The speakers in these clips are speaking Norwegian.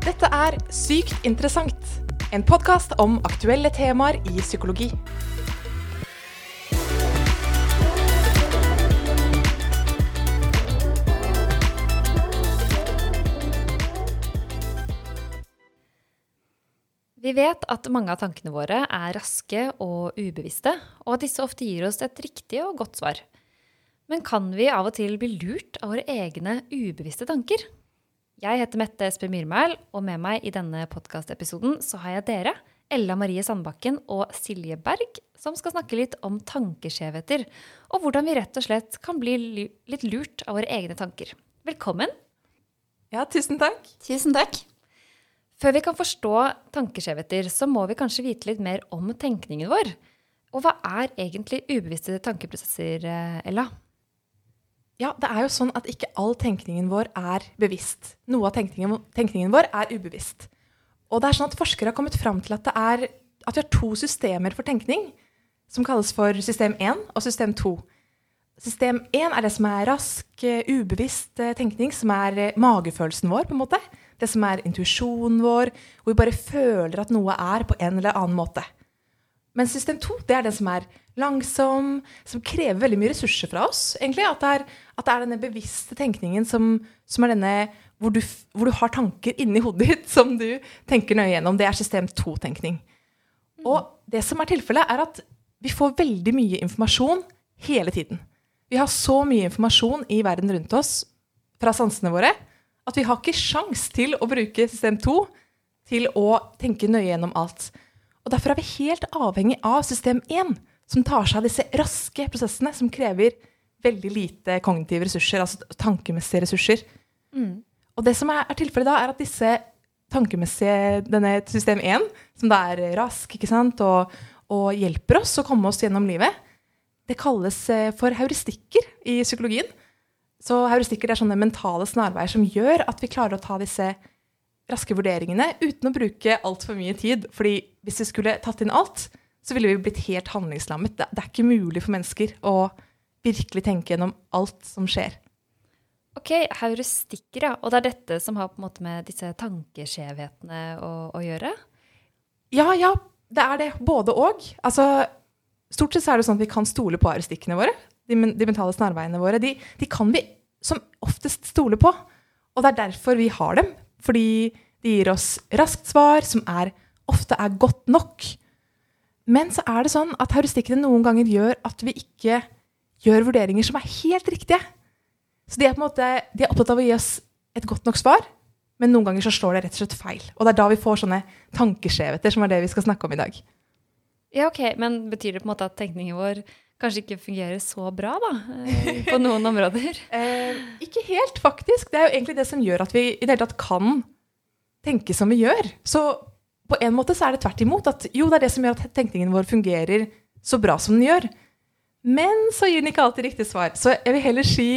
Dette er Sykt interessant, en podkast om aktuelle temaer i psykologi. Vi vet at mange av tankene våre er raske og ubevisste, og at disse ofte gir oss et riktig og godt svar. Men kan vi av og til bli lurt av våre egne ubevisste tanker? Jeg heter Mette Espe Myrmæl, og med meg i denne podkastepisoden så har jeg dere, Ella Marie Sandbakken og Silje Berg, som skal snakke litt om tankeskjevheter, og hvordan vi rett og slett kan bli litt lurt av våre egne tanker. Velkommen! Ja, tusen takk. Tusen takk. Før vi kan forstå tankeskjevheter, så må vi kanskje vite litt mer om tenkningen vår. Og hva er egentlig ubevisste tankeprosesser, eh, Ella? Ja, det er jo sånn at ikke all tenkningen vår er bevisst. Noe av tenkningen, tenkningen vår er ubevisst. Og det er sånn at forskere har kommet fram til at, det er, at vi har to systemer for tenkning, som kalles for system 1 og system 2. System 1 er det som er rask, eh, ubevisst eh, tenkning, som er magefølelsen vår, på en måte det som er intuisjonen vår, hvor vi bare føler at noe er på en eller annen måte. Men system 2 det er den som er langsom, som krever veldig mye ressurser fra oss. egentlig, At det er, at det er denne bevisste tenkningen som, som er denne hvor du, hvor du, har tanker inni hodet ditt som du tenker nøye gjennom. Det er system to-tenkning. Og det som er tilfellet, er at vi får veldig mye informasjon hele tiden. Vi har så mye informasjon i verden rundt oss fra sansene våre at vi har ikke sjans til å bruke system 2 til å tenke nøye gjennom alt. Og Derfor er vi helt avhengig av system 1, som tar seg av disse raske prosessene som krever veldig lite kognitive ressurser, altså tankemessige ressurser. Mm. Og det som er, er tilfellet da, er at disse tankemessige, denne system 1, som da er rask ikke sant, og, og hjelper oss å komme oss gjennom livet, det kalles eh, for heuristikker i psykologien. Så heuristikker er sånne mentale snarveier som gjør at vi klarer å ta disse raske vurderingene uten å bruke altfor mye tid. Fordi hvis vi skulle tatt inn alt, så ville vi blitt helt handlingslammet. Det, er ikke mulig for mennesker å virkelig tenke gjennom alt som skjer. Ok, heuristikker, ja. Og det er dette som har på en måte med disse tankeskjevhetene å, å gjøre? Ja, ja. Det er det. Både og. Altså, stort sett er det sånn at vi kan stole på heuristikkene våre de, de mentale snarveiene våre, de, de, kan vi som oftest stole på. Og det er derfor vi har dem. Fordi de gir oss raskt svar som er, ofte er godt nok. Men så er det sånn at heuristikkene noen ganger gjør at vi ikke gjør vurderinger som er helt riktige. Så de er, på en måte, de er opptatt av å gi oss et godt nok svar, men noen ganger så slår det rett og slett feil. Og det er da vi får sånne tankeskjevheter, som er det vi skal snakke om i dag. Ja, ok, Men betyr det på en måte at tenkningen vår kanskje ikke fungerer så bra, da, eh, på noen områder? Eh, ikke helt, faktisk. Det er jo egentlig det som gjør at vi i det hele tatt kan tenke som vi gjør. Så på en måte så er det tvert imot. At jo, det er det som gjør at tenkningen vår fungerer så bra som den gjør. Men så gir den ikke alltid riktig svar. Så jeg vil heller si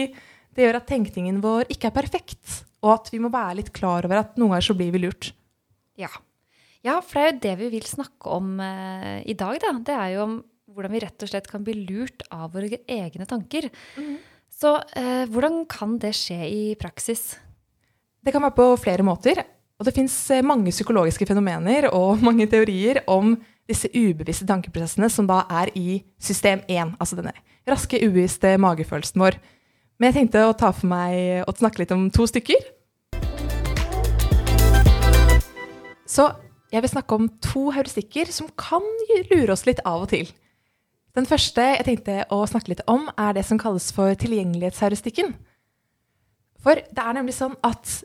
det gjør at tenkningen vår ikke er perfekt. Og at vi må være litt klar over at noen ganger så blir vi lurt. Ja. ja for det er jo det vi vil snakke om eh, i dag, da. Det er jo om hvordan vi rett og slett kan bli lurt av våre egne tanker. Mm. Så eh, hvordan kan det skje i praksis? Det kan være på flere måter. Og det fins eh, mange psykologiske fenomener og mange teorier om disse ubevisste tankeprosessene som da er i system 1, altså denne raske, ubevisste magefølelsen vår. Men jeg tenkte å ta for meg å snakke litt om to stykker. Så jeg vil snakke om to heuristikker som kan lure oss litt av og til. Den første jeg tenkte å snakke litt om, er det som kalles for tilgjengelighetsheuristikken. For det er nemlig sånn at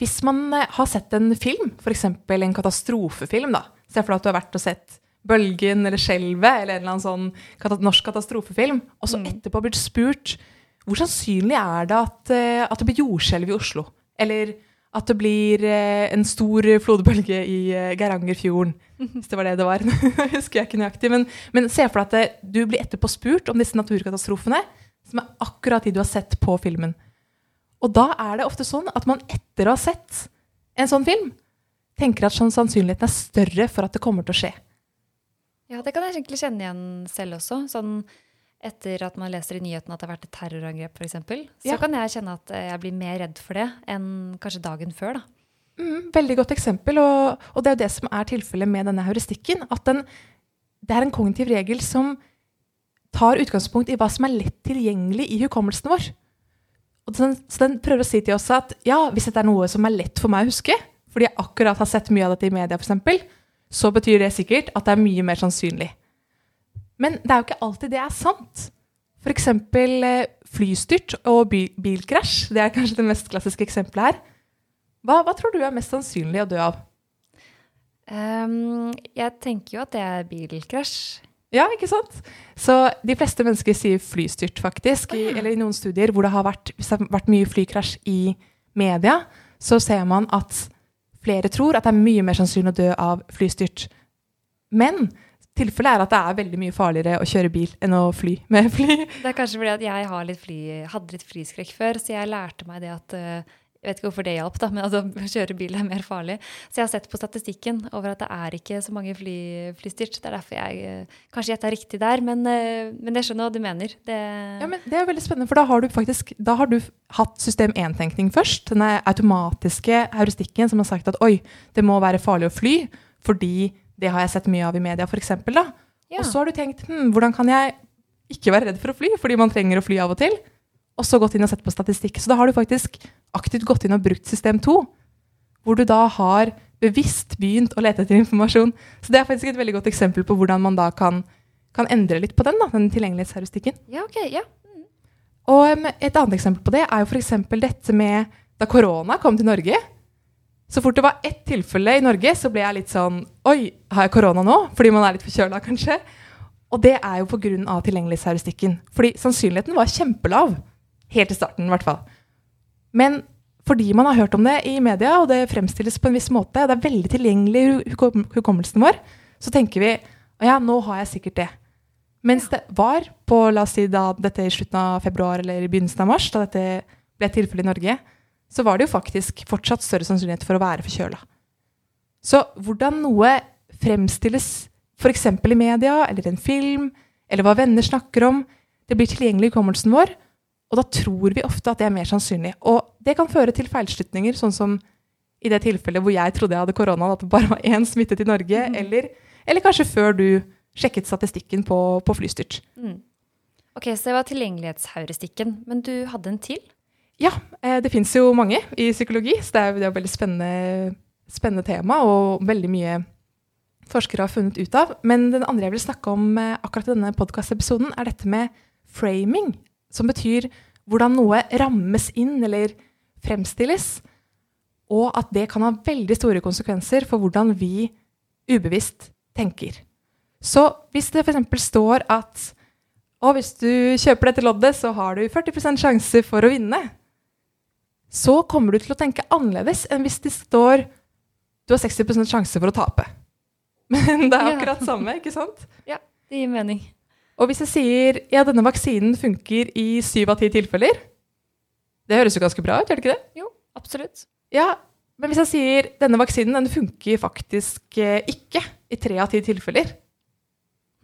hvis man eh, har sett en film, f.eks. en katastrofefilm, da Se for deg at du har vært og sett Bølgen eller Skjelvet eller en eller annen sånn norsk katastrofefilm, og så mm. etterpå blitt spurt hvor sannsynlig er det at, eh, at det blir jordskjelv i Oslo? Eller at det blir eh, en stor flodbølge i eh, Geirangerfjorden. Hvis det var det det var. husker jeg ikke nøyaktig. Men, men se for deg at du blir etterpå spurt om disse naturkatastrofene, som er akkurat de du har sett på filmen. Og da er det ofte sånn at man etter å ha sett en sånn film, tenker at sannsynligheten er større for at det kommer til å skje. Ja, det kan jeg egentlig kjenne igjen selv også. Sånn etter at man leser i nyhetene at det har vært et terrorangrep, f.eks., så ja. kan jeg kjenne at jeg blir mer redd for det enn kanskje dagen før. da. Mm, veldig godt eksempel. Og, og, det er jo det som er tilfellet med denne heuristikken. At den, det er en kognitiv regel som tar utgangspunkt i hva som er lett tilgjengelig i hukommelsen vår. Den, så den prøver å si til oss at ja, hvis dette er noe som er lett for meg å huske, fordi jeg akkurat har sett mye av dette i media, f.eks., så betyr det sikkert at det er mye mer sannsynlig. Men det er jo ikke alltid det er sant. F.eks. Eh, flystyrt og bil bilkrasj. Det er kanskje det mest klassiske eksempelet her. Hva, hva, tror du er mest sannsynlig å dø av? Um, jeg tenker jo at det er bilkrasj. Ja, ikke sant? Så de fleste mennesker sier flystyrt, faktisk. I, eller i noen studier hvor det har vært, det har vært mye flykrasj i media, så ser man at flere tror at det er mye mer sannsynlig å dø av flystyrt. Men tilfellet er at det er veldig mye farligere å kjøre bil enn å fly med fly. Det er kanskje fordi at jeg litt fly, hadde litt flyskrekk før, så jeg lærte meg det at uh, jeg vet ikke hvorfor det hjalp, da, men altså, å kjøre bil er mer farlig. Så jeg har sett på statistikken over at det er ikke så mange fly, flystyrt. Det er derfor jeg uh, kanskje gjetta riktig der, men, uh, men jeg skjønner hva du mener. Det, ja, men det er veldig spennende, for da har du faktisk har du hatt system 1-tenkning først. Denne automatiske heuristikken som har sagt at oi, det må være farlig å fly fordi det har jeg sett mye av i media, f.eks. Ja. Og så har du tenkt hm, hvordan kan jeg ikke være redd for å fly, fordi man trenger å fly av og til. Og så gått inn og sett på statistikk. Så da har du faktisk aktivt gått inn og brukt system 2. Hvor du da har bevisst begynt å lete etter informasjon. Så det er faktisk et veldig godt eksempel på hvordan man da kan, kan endre litt på den, da, den tilgjengelighetsheuristikken. Ja, ok, ja. Mm. Og et annet eksempel på det er jo f.eks. dette med da korona kom til Norge. Så fort det var ett tilfelle i Norge, så ble jeg litt sånn Oi, har jeg korona nå? Fordi man er litt forkjøla, kanskje. Og det er jo pga. tilgjengelighetsheuristikken. Fordi sannsynligheten var kjempelav. Helt i starten, i hvert fall. Men fordi man har hørt om det i media, og det fremstilles på en viss måte, og det er veldig tilgjengelig i hukommelsen vår, så tenker vi ja, nå har jeg sikkert det. Mens det var på la oss si da, dette i slutten av februar eller i begynnelsen av mars, da dette ble tilfellet i Norge, så var det jo faktisk fortsatt større sannsynlighet for å være forkjøla. Så hvordan noe fremstilles f.eks. i media eller en film, eller hva venner snakker om, det blir tilgjengelig i hukommelsen vår, og da tror vi ofte at det er mer sannsynlig. Og det kan føre til feilslutninger, sånn som i det tilfellet hvor jeg trodde jeg hadde korona, at det bare var én smittet i Norge, mm. eller, eller, kanskje før du sjekket statistikken på, på flystyrt. Mm. Ok, Så det var tilgjengelighetsheuristikken. Men du hadde en til? Ja, eh, det fins jo mange i psykologi, så det er, jo et veldig spennende, spennende, tema og veldig mye forskere har funnet ut av. Men den andre jeg vil snakke om eh, akkurat i denne podkastepisoden, er dette med framing, som betyr hvordan noe rammes inn eller fremstilles, og at det kan ha veldig store konsekvenser for hvordan vi ubevisst tenker. Så hvis det f.eks. står at og hvis du kjøper dette loddet, så har du 40% sjanse for å vinne så kommer du til å tenke annerledes enn hvis det står du har 60% sjanse for å tape. Men det er akkurat samme, ikke sant? Ja, det gir mening. Og hvis jeg sier ja, denne vaksinen funker i syv av ti tilfeller Det høres jo ganske bra ut, gjør det ikke det? Jo, absolutt. Ja, Men hvis jeg sier denne vaksinen den funker faktisk eh, ikke i tre av ti tilfeller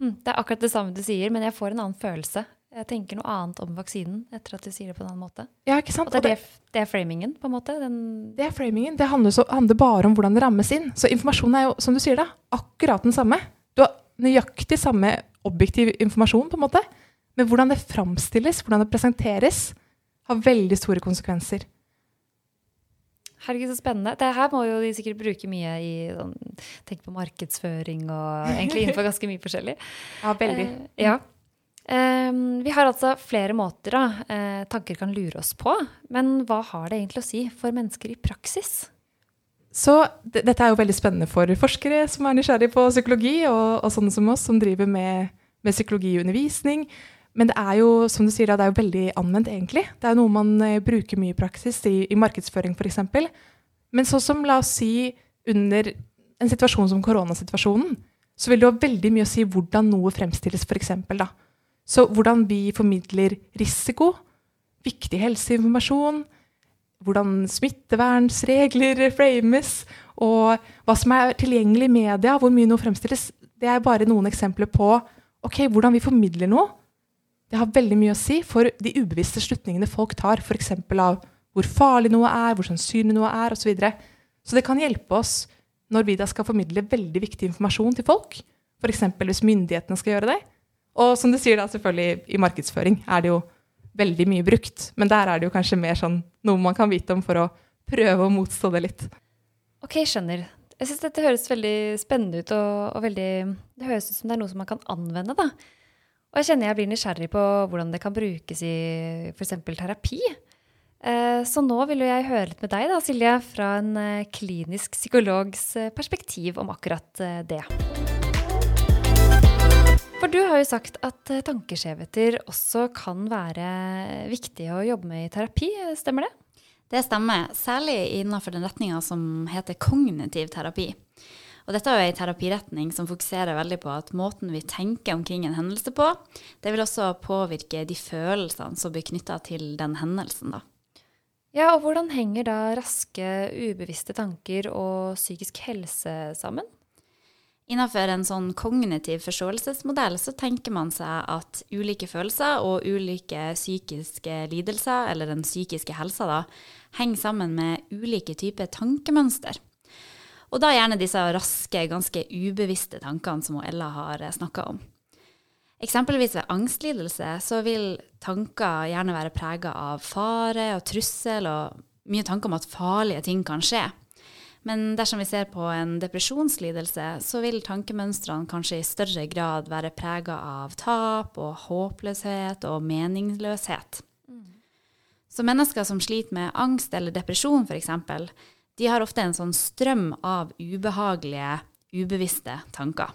hm, Det er akkurat det samme du sier, men jeg får en annen følelse jeg tenker noe annet om vaksinen etter at du sier det på en annen måte. Ja, ikke sant? Og det, er, det er framingen, på en måte? Den det er framingen. Det handler, så, handler, bare om hvordan det rammes inn. Så informasjonen er jo, som du sier da, akkurat den samme. Du har nøyaktig samme objektiv informasjon, på en måte. Men hvordan det framstilles, hvordan det presenteres, har veldig store konsekvenser. Herregud, så spennende. Det her må jo de sikkert bruke mye i sånn, Tenk på markedsføring og egentlig innenfor ganske mye forskjellig. Ja, veldig. Eh, ja. Eh, vi har altså flere måter da, eh, tanker kan lure oss på. Men hva har det egentlig å si for mennesker i praksis? Så dette er jo veldig spennende for forskere som er nysgjerrige på psykologi, og, og sånne som oss som driver med, med psykologiundervisning. Men det er jo som du sier, det er jo veldig anvendt, egentlig. Det er noe man uh, bruker mye i praksis, i, i markedsføring f.eks. Men sånn som, la oss si, under en situasjon som koronasituasjonen, så vil det ha veldig mye å si hvordan noe fremstilles, f.eks. da. Så hvordan vi formidler risiko, viktig helseinformasjon, hvordan smittevernsregler frames, og hva som er tilgjengelig i media, hvor mye noe fremstilles, det er bare noen eksempler på ok, hvordan vi formidler noe. Det har veldig mye å si for de ubevisste slutningene folk tar, f.eks. av hvor farlig noe er, hvor sannsynlig noe er, osv. Så, videre. Så det kan hjelpe oss når vi da skal formidle veldig viktig informasjon til folk. F.eks. hvis myndighetene skal gjøre det. Og som du sier da, selvfølgelig i markedsføring er det jo veldig mye brukt. Men der er det jo kanskje mer sånn noe man kan vite om for å prøve å motstå det litt. Ok, skjønner. Jeg syns dette høres veldig spennende ut, og, og veldig, det høres ut som det er noe som man kan anvende. da. Og jeg kjenner jeg blir nysgjerrig på hvordan det kan brukes i f.eks. terapi. Eh, så nå vil jeg høre litt med deg, da, Silje, fra en eh, klinisk psykologs eh, perspektiv om akkurat det. For du har jo sagt at tankeskjevheter også kan være viktig å jobbe med i terapi, stemmer det? Det stemmer, særlig innenfor den retninga som heter kognitiv terapi. Og dette er jo en terapiretning som fokuserer veldig på at måten vi tenker omkring en hendelse på, det vil også påvirke de følelsene som blir knytta til den hendelsen, da. Ja, og hvordan henger da raske, ubevisste tanker og psykisk helse sammen? Innenfor en sånn kognitiv forståelsesmodell så tenker man seg at ulike følelser og ulike psykiske lidelser, eller den psykiske helsa, da, henger sammen med ulike typer tankemønster. Og da gjerne disse raske, ganske ubevisste tankene som Ella har snakka om. Eksempelvis ved angstlidelse så vil tanker gjerne være prega av fare og trussel og mye tanker om at farlige ting kan skje. Men dersom vi ser på en depresjonslidelse, så vil tankemønstrene kanskje i større grad være prega av tap og håpløshet og meningsløshet. Mm. Så mennesker som sliter med angst eller depresjon f.eks., de har ofte en sånn strøm av ubehagelige, ubevisste tanker.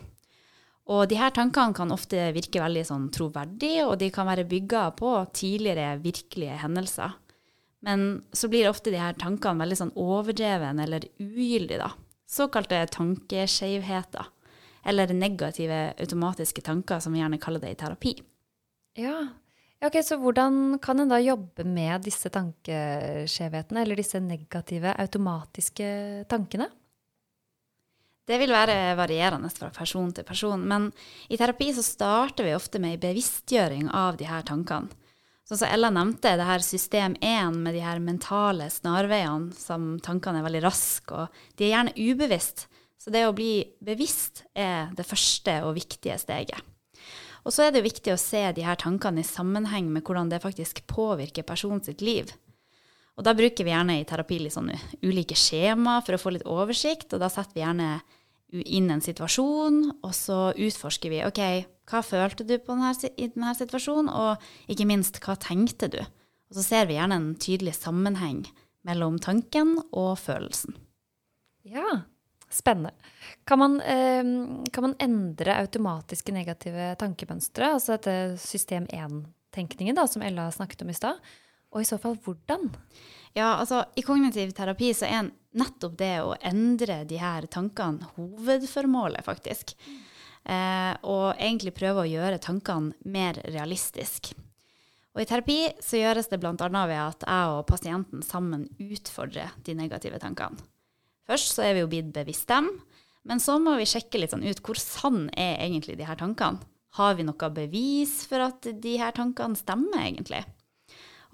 Og de her tankene kan ofte virke veldig sånn troverdige, og de kan være bygga på tidligere virkelige hendelser. Men så blir ofte de her tankene veldig sånn overdreven eller ugyldige, da. Såkalte tankeskjevheter. Eller negative automatiske tanker, som vi gjerne kaller det i terapi. Ja, ok, Så hvordan kan en da jobbe med disse tankeskjevhetene, eller disse negative automatiske tankene? Det vil være varierende fra person til person, men i terapi så starter vi ofte med en bevisstgjøring av de her tankene. Sånn som Ella nevnte, det her system 1 med de her mentale snarveiene som tankene er veldig raske, og de er gjerne ubevisst. Så det å bli bevisst er det første og viktige steget. Og så er det viktig å se de her tankene i sammenheng med hvordan det faktisk påvirker personen sitt liv. Og da bruker vi gjerne i terapi litt sånne ulike skjema for å få litt oversikt, og da setter vi gjerne inn en situasjon, og så utforsker vi OK, hva følte du denne, i denne situasjonen, og ikke minst, hva tenkte du? Og så ser vi gjerne en tydelig sammenheng mellom tanken og følelsen. Ja, spennende. Kan man, eh, kan man endre automatiske negative tankemønstre, altså dette system 1-tenkningen som Ella snakket om i stad? Og i så fall hvordan? Ja, altså I kognitiv terapi så er nettopp det å endre de her tankene hovedformålet, faktisk. Eh, og egentlig prøve å gjøre tankene mer realistiske. Og I terapi så gjøres det bl.a. ved at jeg og pasienten sammen utfordrer de negative tankene. Først så er vi jo blitt bevisst dem, men så må vi sjekke litt sånn ut hvor sann er egentlig de her tankene. Har vi noe bevis for at de her tankene stemmer, egentlig?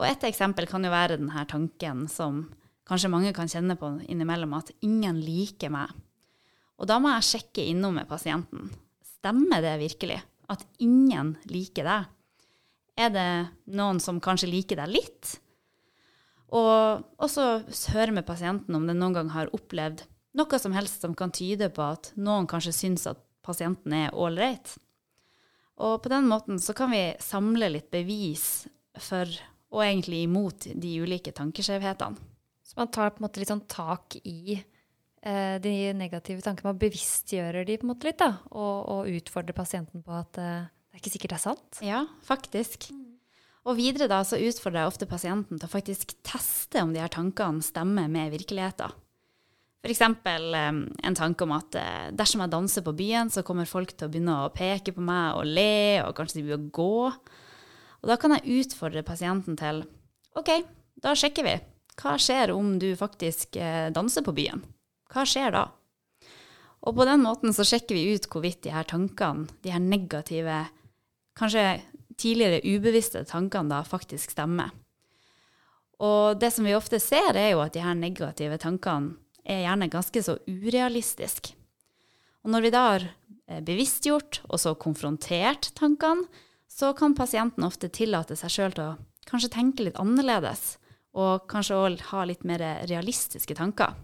Og et eksempel kan jo være denne tanken som kanskje mange kan kjenne på innimellom, at ingen liker meg. Og da må jeg sjekke innom med pasienten. Stemmer det virkelig at ingen liker deg? Er det noen som kanskje liker deg litt? Og også høre med pasienten om den noen gang har opplevd noe som helst som kan tyde på at noen kanskje syns at pasienten er ålreit. Og på den måten så kan vi samle litt bevis for og egentlig imot de ulike tankeskjevhetene. Så man tar på en måte litt sånn tak i eh, de negative tankene. Man bevisstgjører de på en måte litt, da, og, og utfordrer pasienten på at eh, det er ikke sikkert det er sant. Ja, faktisk. Og videre da så utfordrer jeg ofte pasienten til å faktisk teste om de her tankene stemmer med virkeligheten. F.eks. Um, en tanke om at uh, dersom jeg danser på byen, så kommer folk til å begynne å peke på meg og le, og kanskje de vil gå. Og da kan jeg utfordre pasienten til OK, da sjekker vi. Hva skjer om du faktisk eh, danser på byen? Hva skjer da? Og på den måten så sjekker vi ut hvorvidt de her tankene, de her negative, kanskje tidligere ubevisste tankene da faktisk stemmer. Og det som vi ofte ser, er jo at de her negative tankene er gjerne ganske så urealistiske. Og når vi da har eh, bevisstgjort og så konfrontert tankene, så kan pasienten ofte tillate seg sjøl til å kanskje tenke litt annerledes, og kanskje òg ha litt mer realistiske tanker.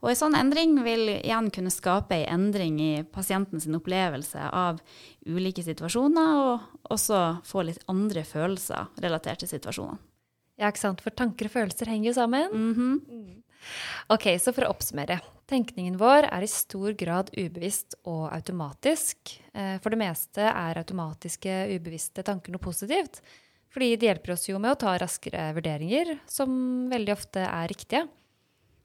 Og en sånn endring vil igjen kunne skape en endring i pasientens opplevelse av ulike situasjoner, og også få litt andre følelser relatert til situasjonene. Ja, ikke sant? For tanker og følelser henger jo sammen. Mm -hmm. Ok, så for å oppsummere. Tenkningen vår er i stor grad ubevisst og automatisk. Eh, for det meste er automatiske, ubevisste tanker noe positivt. Fordi det hjelper oss jo med å ta raskere vurderinger, som veldig ofte er riktige.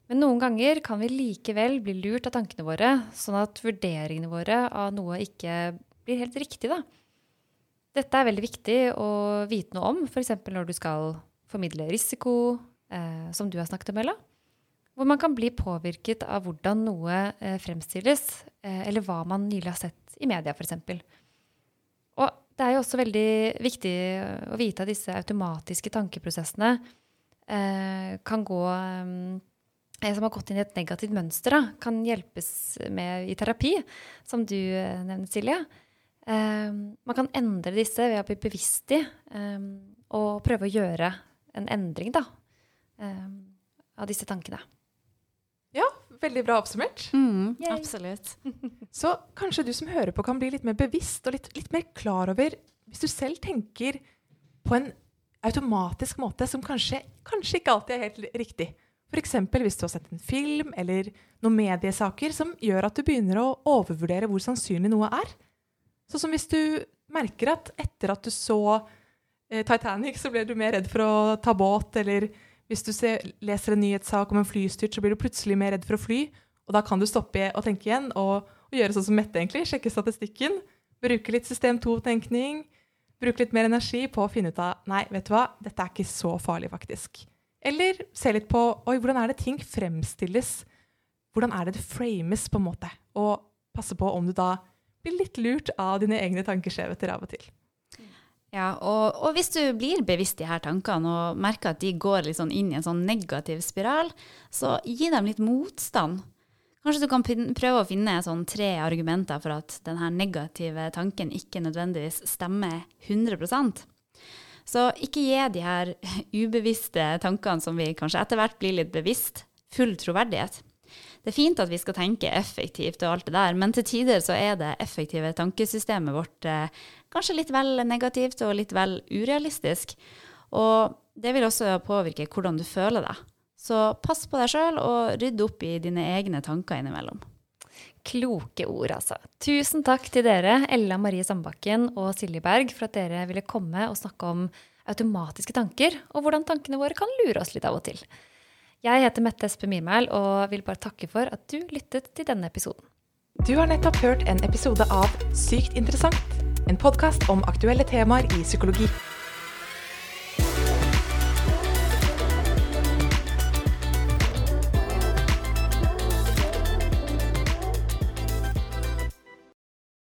Men noen ganger kan vi likevel bli lurt av tankene våre, sånn at vurderingene våre av noe ikke blir helt riktig. Da. Dette er veldig viktig å vite noe om, f.eks. når du skal formidle risiko, eh, som du har snakket om, Ella. Hvor man kan bli påvirket av hvordan noe eh, fremstilles, eh, eller hva man nylig har sett i media, f.eks. Og det er jo også veldig viktig å vite at disse automatiske tankeprosessene eh, kan gå eh, som har gått inn i et negativt mønster, da, kan hjelpes med i terapi, som du eh, nevnte, Silje. Man kan endre disse ved å bli bevisst i og prøve å gjøre en endring da, av disse tankene. Ja, veldig bra oppsummert. Mm, absolutt. Så kanskje du som hører på, kan bli litt mer bevisst og litt, litt mer klar over Hvis du selv tenker på en automatisk måte som kanskje, kanskje ikke alltid er helt riktig. F.eks. hvis du har sett en film eller noen mediesaker som gjør at du begynner å overvurdere hvor sannsynlig noe er. Sånn som hvis du merker at etter at du så eh, Titanic, så ble du mer redd for å ta båt, eller hvis du ser, leser en nyhetssak om en flystyrt, så blir du plutselig mer redd for å fly. Og da kan du stoppe og tenke igjen og, og gjøre sånn som Mette, egentlig. Sjekke statistikken. Bruke litt system 2-tenkning. Bruke litt mer energi på å finne ut av Nei, vet du hva, dette er ikke så farlig, faktisk. Eller se litt på oi, hvordan er det ting fremstilles. Hvordan er det det frames, på en måte. Og passe på om du da blir litt lurt av dine egne tankeskjevheter av og til. Ja, og, og, hvis du blir bevisst de her tankene og merker at de går sånn inn i en sånn negativ spiral, så gi dem litt motstand. Kanskje du kan prøve å finne sånn tre argumenter for at denne negative tanken ikke nødvendigvis stemmer 100% så ikke gi de her ubevisste tankene som vi kanskje etter hvert blir litt bevisst, full troverdighet. Det er fint at vi skal tenke effektivt og alt det der, men til tider så er det effektive tankesystemet vårt eh, kanskje litt vel negativt og litt vel urealistisk. Og det vil også påvirke hvordan du føler deg. Så pass på deg sjøl og rydd opp i dine egne tanker innimellom. Kloke ord, altså. Tusen takk til dere, Ella Marie Sandbakken og Silje Berg, for at dere ville komme og snakke om automatiske tanker, og hvordan tankene våre kan lure oss litt av og til. Jeg heter Mette Espe Myrmæl og vil bare takke for at du lyttet til denne episoden. Du har nettopp hørt en episode av Sykt interessant, en podkast om aktuelle temaer i psykologi.